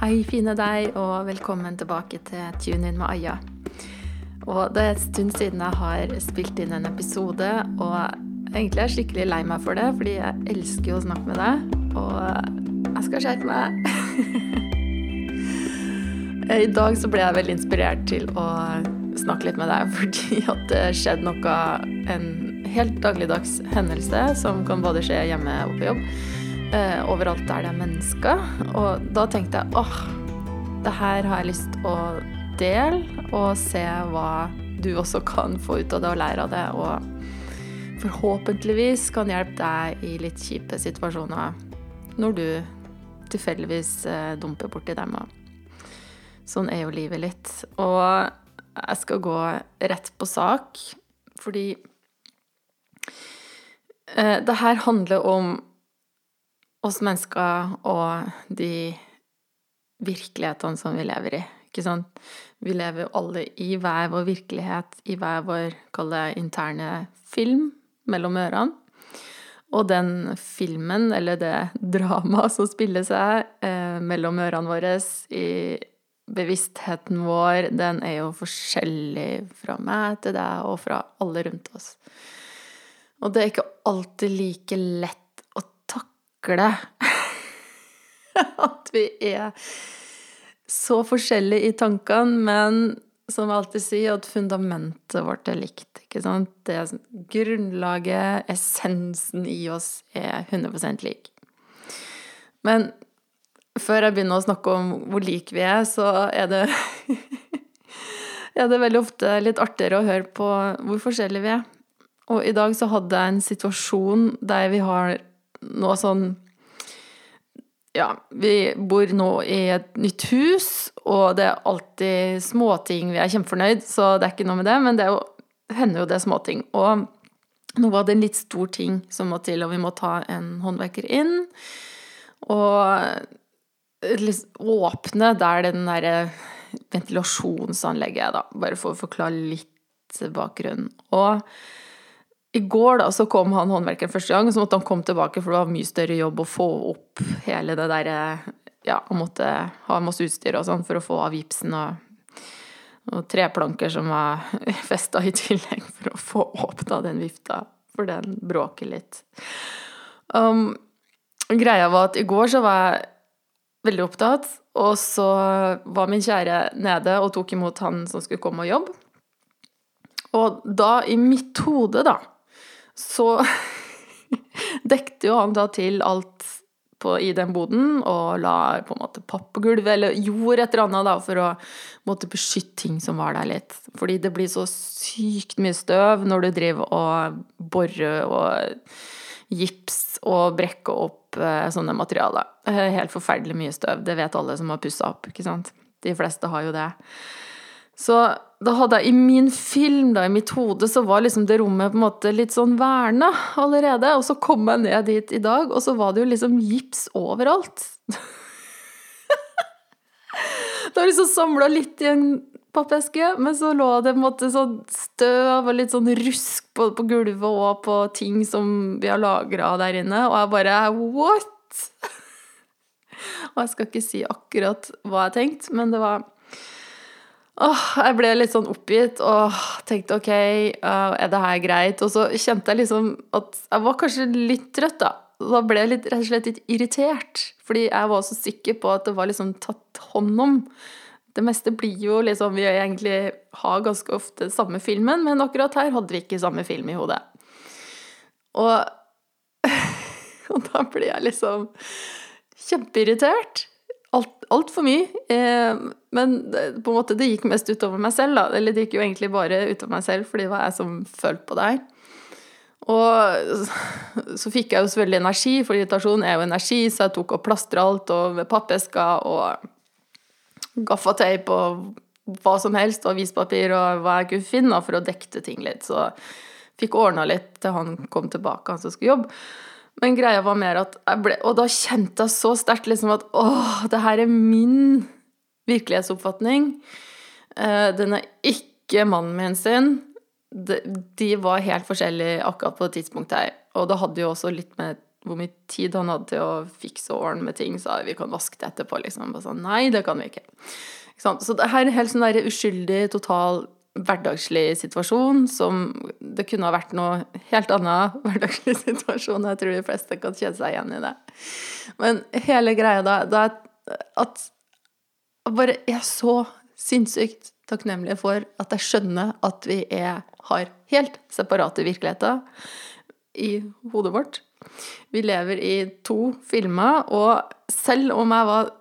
Hei, fine deg, og velkommen tilbake til Tune in med Aya. Og det er en stund siden jeg har spilt inn en episode, og egentlig er jeg skikkelig lei meg for det, fordi jeg elsker jo å snakke med deg, og jeg skal skjerpe meg. I dag så ble jeg veldig inspirert til å snakke litt med deg, fordi at det skjedde noe, en helt dagligdags hendelse som kan både skje hjemme og på jobb eh, overalt der det er mennesker. Og da tenkte jeg åh, det her har jeg lyst å dele, og se hva du også kan få ut av det og lære av det. Og forhåpentligvis kan hjelpe deg i litt kjipe situasjoner når du tilfeldigvis eh, dumper borti dem. Og sånn er jo livet litt. Og jeg skal gå rett på sak, fordi eh, det her handler om oss mennesker og de virkelighetene som vi lever i. Ikke sant? Vi lever jo alle i hver vår virkelighet, i hver vår, kall interne film mellom ørene. Og den filmen, eller det dramaet som spiller seg eh, mellom ørene våre i bevisstheten vår, den er jo forskjellig fra meg til deg og fra alle rundt oss. Og det er ikke alltid like lett takle at vi er så forskjellige i tankene, men som jeg alltid sier, at fundamentet vårt er likt. ikke sant? Det er Grunnlaget, essensen i oss, er 100% lik. Men før jeg begynner å snakke om hvor like vi er, så er det er det veldig ofte litt artigere å høre på hvor forskjellige vi er. Og i dag så hadde jeg en situasjon der vi har noe sånn ja, vi bor nå i et nytt hus, og det er alltid småting. Vi er kjempefornøyd, så det er ikke noe med det, men det jo, hender jo det er småting. Og nå var det en litt stor ting som må til, og vi må ta en håndverker inn. Og åpne der den derre ventilasjonsanlegget er, da. Bare for å forklare litt bakgrunnen. Og i går da, så kom han håndverkeren første gang, så måtte han komme tilbake, for det var mye større jobb å få opp hele det derre Ja, han måtte ha masse utstyr og sånn for å få av gipsen og, og treplanker som var festa i tillegg for å få åpna den vifta, for den bråker litt. Um, greia var at i går så var jeg veldig opptatt, og så var min kjære nede og tok imot han som skulle komme og jobbe. Og da, i mitt hode, da, så dekte jo han da til alt på, i den boden og la på en måte papp eller jord et eller annet da, for å måtte beskytte ting som var der litt. Fordi det blir så sykt mye støv når du driver og borer og gips og brekker opp eh, sånne materialer. Helt forferdelig mye støv. Det vet alle som har pussa opp, ikke sant. De fleste har jo det. Så da hadde jeg i min film, da, i mitt hode, så var liksom det rommet på en måte litt sånn verna allerede. Og så kom jeg ned dit i dag, og så var det jo liksom gips overalt. det var liksom samla litt i en pappeske, men så lå det på en måte sånn støv og litt sånn rusk på, på gulvet og på ting som vi har lagra der inne, og jeg bare what?! og jeg skal ikke si akkurat hva jeg tenkte, men det var Åh, jeg ble litt sånn oppgitt og tenkte ok, uh, er det her greit? Og så kjente jeg liksom at jeg var kanskje litt trøtt, da. Da ble jeg litt, rett og slett litt irritert, fordi jeg var så sikker på at det var liksom tatt hånd om. Det meste blir jo liksom Vi egentlig har ganske ofte samme filmen, men akkurat her hadde vi ikke samme film i hodet. Og, og da ble jeg liksom kjempeirritert altfor alt mye. Eh, men det, på en måte det gikk mest utover meg selv, da. Eller det gikk jo egentlig bare utover meg selv, fordi det var jeg som følte på det her. Og så fikk jeg jo selvfølgelig energi, for irritasjon er jo energi, så jeg tok og plastra alt og pappesker og gaffateip og hva som helst, og avispapir og hva jeg kunne finne for å dekte ting litt. Så fikk ordna litt til han kom tilbake, han som skulle jobbe. Men greia var mer at jeg ble Og da kjente jeg så sterkt liksom at åh, det her er min virkelighetsoppfatning. Uh, den er ikke mannen min sin. De, var helt forskjellige akkurat på det tidspunktet her. Og det hadde jo også litt med hvor mye tid han hadde til å fikse og ordne med ting, sa vi kan vaske det etterpå, liksom. Og sånn, Nei, det kan vi ikke. Så det her er helt sånn der uskyldig, total hverdagslig situasjon som Det kunne ha vært noe helt annet hverdagslig situasjon. Jeg tror de fleste kan kjenne seg igjen i det. Men hele greia da, da at bare er så sinnssykt takknemlig for at jeg skjønner at vi er, har helt separate virkeligheter i hodet vårt. Vi lever i to filmer, og selv om jeg var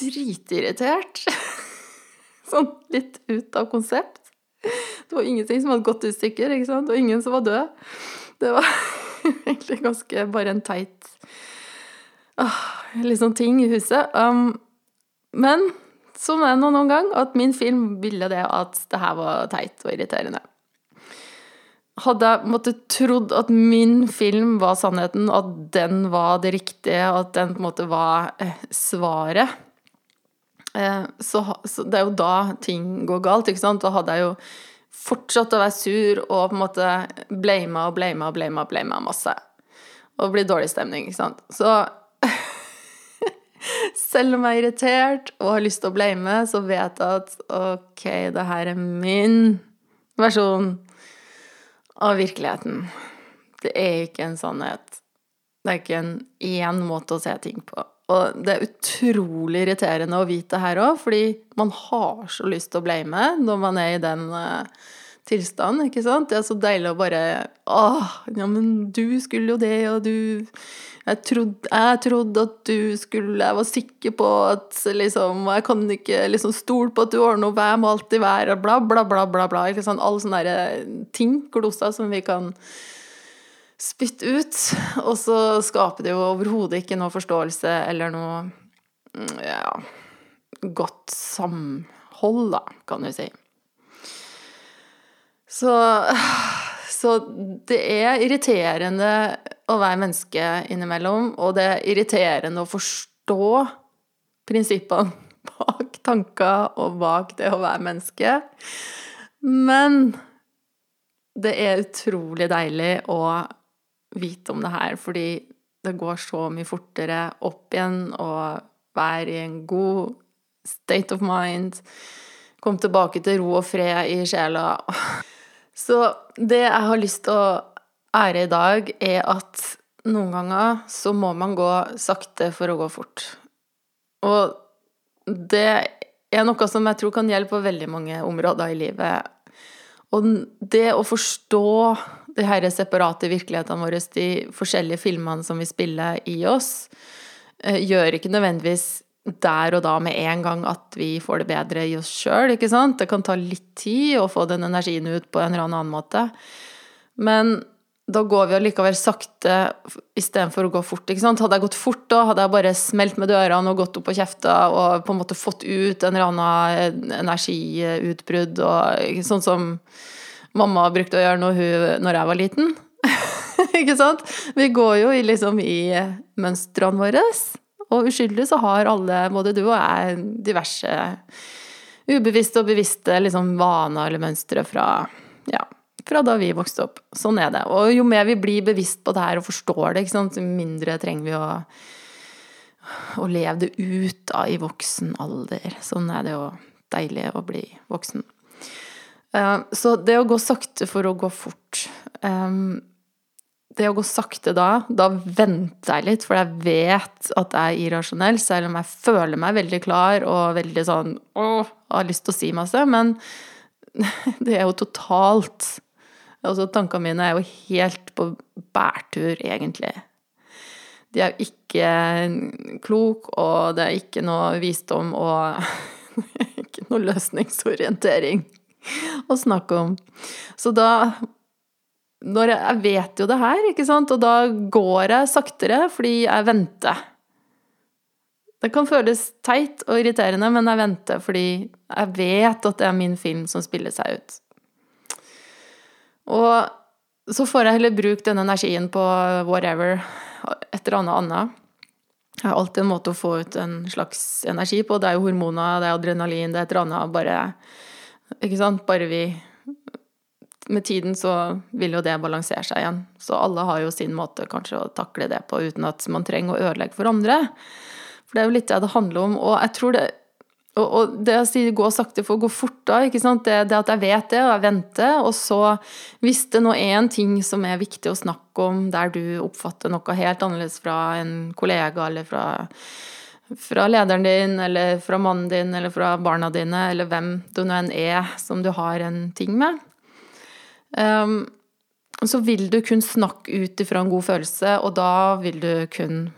dritirritert Sånn litt ut av konsept Det var ingenting som hadde gått i stykker, ikke sant, og ingen som var død. Det var egentlig ganske bare en teit ah, litt sånn ting i huset. Um, men som er nå noen gang, at min film ville det at det her var teit og irriterende hadde jeg måtte trodd at min film var sannheten, at den var det riktige, at den på en måte var eh, svaret så, så, det er jo da ting går galt, ikke sant. Da hadde jeg jo fortsatt å være sur og på en måte blama og blama og blama, blama masse. Og det blir dårlig stemning, ikke sant. Så selv om jeg er irritert og har lyst til å blame, så vet jeg at ok, det her er min versjon av virkeligheten. Det er ikke en sannhet. Det er ikke en én måte å se ting på. Og det er utrolig irriterende å vite her òg, fordi man har så lyst til å blame når man er i den uh, tilstanden, ikke sant? Det er så deilig å bare Åh, ja, men du skulle jo det, og du jeg trodde, jeg trodde, at du skulle Jeg var sikker på at liksom Jeg kan ikke liksom stole på at du ordner opp, jeg må alltid være Bla, bla, bla, bla. bla ikke sant? Alle sånne ting, gloser, som vi kan spytte ut. Og så skaper det jo overhodet ikke noe forståelse eller noe ja, godt samhold, da, kan du si. Så så det er irriterende å være menneske innimellom, og det er irriterende å forstå prinsippene bak tanker og bak det å være menneske. Men det er utrolig deilig å vite om det her, fordi det går så mye fortere opp igjen og være i en god state of mind. Komme tilbake til ro og fred i sjela. Så det jeg har lyst til å ære i dag, er at noen ganger så må man gå sakte for å gå fort. Og det er noe som jeg tror kan gjelde på veldig mange områder i livet. Og det å forstå de her separate virkelighetene våre, de forskjellige filmene som vi spiller i oss, eh, gjør ikke nødvendigvis der og da med en gang at vi får det bedre i oss sjøl, ikke sant. Det kan ta litt tid å få den energien ut på en eller annen måte. Men da går vi allikevel sakte istedenfor å gå fort. ikke sant? Hadde jeg gått fort da, hadde jeg bare smelt med dørene og gått opp og kjefta og på en måte fått ut en eller annen energiutbrudd og sånn som mamma brukte å gjøre når, hun, når jeg var liten. ikke sant? Vi går jo liksom i mønstrene våre. Og uskyldig så har alle, både du og jeg, diverse ubevisste og bevisste liksom, vaner eller mønstre fra, ja, fra da vi vokste opp. Sånn er det. Og jo mer vi blir bevisst på det her og forstår det, så mindre trenger vi å, å leve det ut da, i voksen alder. Sånn er det jo deilig å bli voksen. Uh, så det å gå sakte for å gå fort um, det å gå sakte da, da venter jeg litt, for jeg vet at jeg er irrasjonell, selv om jeg føler meg veldig klar og veldig sånn åh, har lyst til å si masse, men det er jo totalt Altså, tankene mine er jo helt på bærtur, egentlig. De er jo ikke klok, og det er ikke noe visdom og ikke noe løsningsorientering å snakke om. Så da jeg, jeg vet jo det her, ikke sant, og da går jeg saktere fordi jeg venter. Det kan føles teit og irriterende, men jeg venter fordi jeg vet at det er min film som spiller seg ut. Og så får jeg heller bruke den energien på whatever, et eller annet annet. Jeg har alltid en måte å få ut en slags energi på. Det er jo hormoner, det er adrenalin, det er et eller annet. Bare Ikke sant? Bare vi med tiden så vil jo det balansere seg igjen. Så alle har jo sin måte kanskje å takle det på uten at man trenger å ødelegge for andre. For det er jo litt det det handler om. Og jeg tror det og, det å si gå sakte for å gå fort da, ikke? Det, det, at jeg vet det, og jeg venter, og så hvis det nå er en ting som er viktig å snakke om, der du oppfatter noe helt annerledes fra en kollega eller fra, fra lederen din, eller fra mannen din, eller fra barna dine, eller hvem du nå enn er som du har en ting med, um, så vil du kun snakke ut ifra en god følelse, og da vil du kun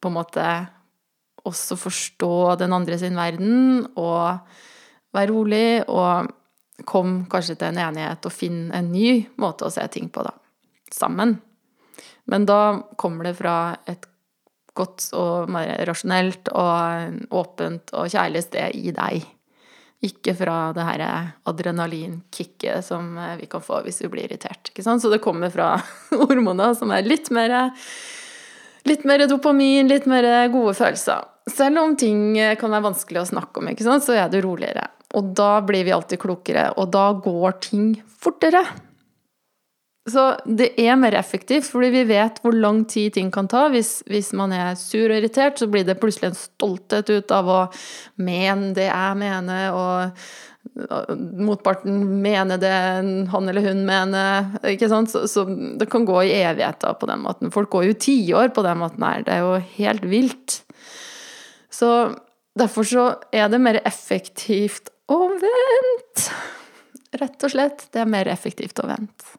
på en måte også forstå den andre sin verden og være rolig og komme kanskje til en enighet og finne en ny måte å se ting på, da. Sammen. Men da kommer det fra et godt og rasjonelt og åpent og kjærlig sted i deg. Ikke fra det her adrenalinkicket som vi kan få hvis vi blir irritert. Så det kommer fra hormoner som er litt mer Litt mer dopamin, litt mer gode følelser. Selv om ting kan være vanskelig å snakke om, så er det roligere. Og da blir vi alltid klokere, og da går ting fortere. Så det er mer effektivt, fordi vi vet hvor lang tid ting kan ta. Hvis, hvis, man er sur og irritert, så blir det plutselig en stolthet ut av å mene det jeg mener, og motparten mener det han eller hun mener. ikke sant? Så, så det kan gå i evigheter på den måten. Folk går jo tiår på den måten her. Det er jo helt vilt. Så derfor så er det mer effektivt å vente. Rett og slett. Det er mer effektivt å vente.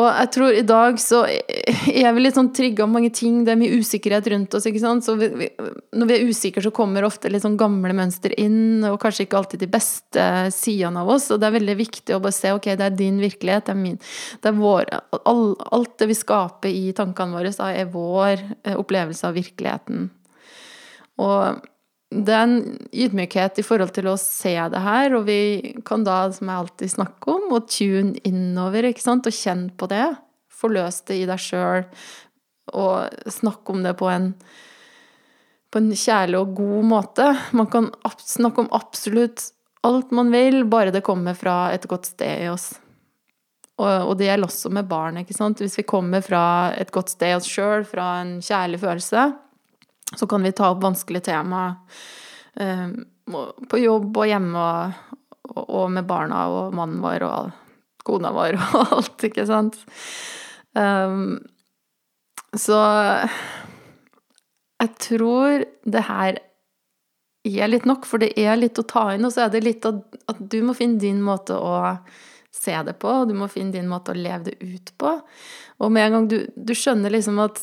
Og jeg tror i dag så er vi litt sånn trigga av mange ting, det er mye usikkerhet rundt oss, ikke sant. Så vi, vi, når vi er usikre, så kommer ofte litt sånn gamle mønster inn, og kanskje ikke alltid de beste sidene av oss. Og det er veldig viktig å bare se ok, det er din virkelighet, det er min Det er vår all, Alt det vi skaper i tankene våre, er vår eh, opplevelse av virkeligheten. Og det er en ydmykhet i forhold til å se det her, og vi kan da, som jeg alltid snakker om, å tune innover, ikke sant, og kjenne på det. Forløs det i deg sjøl, og snakke om det på en, på en kjærlig og god måte. Man kan snakke om absolutt alt man vil, bare det kommer fra et godt sted i oss. Og, det gjelder også med barn, ikke sant. Hvis vi kommer fra et godt sted i oss sjøl, fra en kjærlig følelse, så kan vi ta opp vanskelige tema eh, på jobb og hjemme og, og, med barna og mannen vår og kona vår og alt, ikke sant. Um, så jeg tror det her er litt nok, for det er litt å ta inn, og så er det litt at, at du må finne din måte å se det på, og du må finne din måte å leve det ut på. Og med en gang du, du skjønner liksom at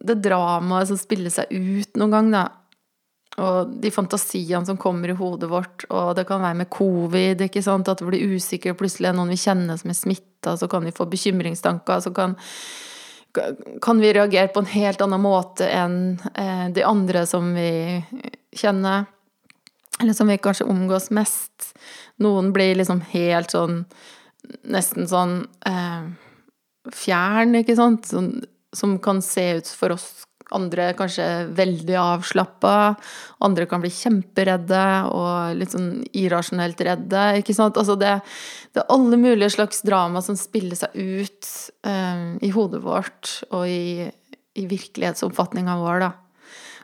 det dramaet som spiller seg ut noen gang, da. Og de fantasiene som kommer i hodet vårt, og det kan være med covid, ikke sant, at du blir usikker, plutselig er noen vi kjenner som er smitta, så kan vi få bekymringstanker, så kan, kan vi reagere på en helt annen måte enn eh, de andre som vi kjenner, eller som vi kanskje omgås mest. Noen blir liksom helt sånn Nesten sånn eh, fjern, ikke sant. Sånn som kan se ut for oss andre kanskje veldig avslappa, andre kan bli kjemperedde og litt sånn irrasjonelt redde, ikke sant. Altså det, det er alle mulige slags drama som spiller seg ut um, i hodet vårt og i, i virkelighetsoppfatninga vår, da.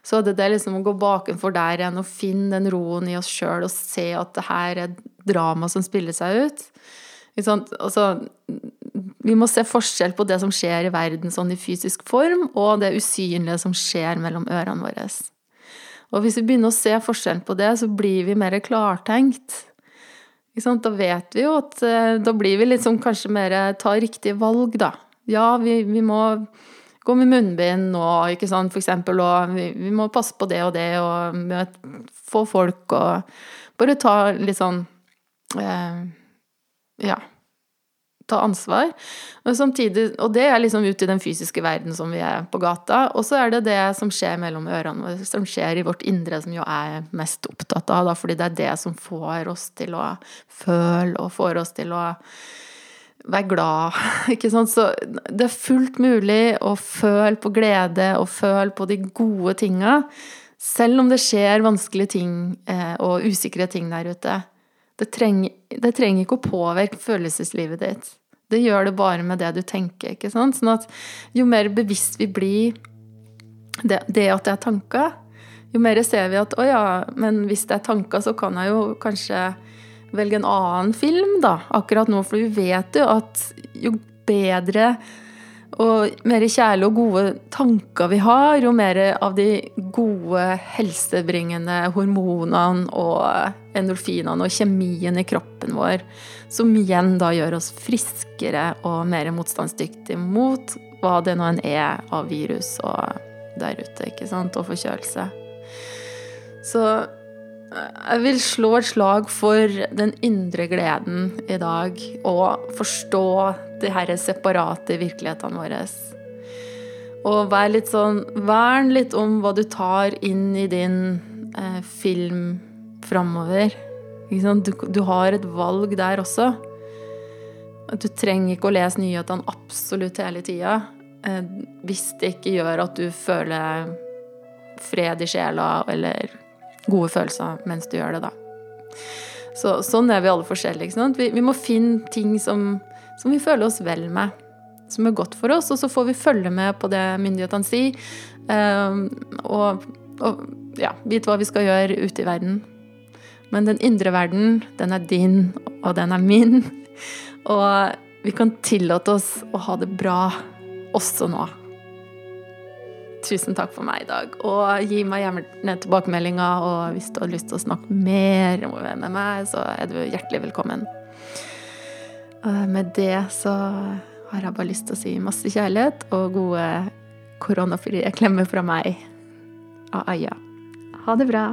Så det er liksom å gå bakenfor der igjen og finne den roen i oss sjøl og se at det her er drama som spiller seg ut. Ikke sant? Altså, vi må se forskjell på det som skjer i verden sånn i fysisk form, og det usynlige som skjer mellom ørene våre. Og hvis vi begynner å se forskjellen på det, så blir vi mer klartenkt. Da vet vi jo at eh, da blir vi sånn kanskje mer ta riktige valg, da. Ja, vi, vi må gå med munnbind nå, ikke sant, for eksempel, og vi, vi må passe på det og det, og møte, få folk og bare ta litt sånn eh, ja, ta ansvar. Og, samtidig, og det er liksom ut i den fysiske verden som vi er på gata. Og så er det det som skjer mellom ørene som skjer i vårt indre, som jo er mest opptatt av, da, fordi det er det som får oss til å føle, og får oss til å være glad, ikke sant. Så det er fullt mulig å føle på glede og føle på de gode tinga, selv om det skjer vanskelige ting eh, og usikre ting der ute. Det trenger, det trenger ikke å påvirke følelseslivet ditt. Det gjør det bare med det du tenker. ikke sant? Sånn at jo mer bevisst vi blir det, det at det er tanker, jo mer ser vi at å ja, men hvis det er tanker, så kan jeg jo kanskje velge en annen film, da, akkurat nå. For vi vet jo at jo bedre og mer kjærlige og gode tanker vi har, jo mer av de gode helsebringende hormonene og endorfinene og kjemien i kroppen vår, som igjen da gjør oss friskere og mer motstandsdyktige mot hva det nå enn er av virus og der ute, ikke sant, og forkjølelse. Så jeg vil slå et slag for den indre gleden i dag, og forstå de her separate virkelighetene våre. Og vær litt sånn Vern litt om hva du tar inn i din eh, film framover. Du, du, har et valg der også. Du trenger ikke å lese nyhetene absolutt hele tida eh, hvis det ikke gjør at du føler fred i sjela eller gode følelser mens du gjør det, da. Så, sånn er vi alle forskjellige. Vi, vi må finne ting som, som, vi føler oss vel med, som er godt for oss, og så får vi følge med på det myndighetene sier, um, og, og ja, vite hva vi skal gjøre ute i verden. Men den indre verden, den er din, og den er min. Og vi kan tillate oss å ha det bra også nå tusen takk for meg i dag. Og gi meg gjerne tilbakemeldinger, og hvis du har lyst til å snakke mer med meg, så er du hjertelig velkommen. Med det så har jeg bare lyst til å si masse kjærlighet og gode koronafrie klemmer fra meg. Aya. Ha det bra.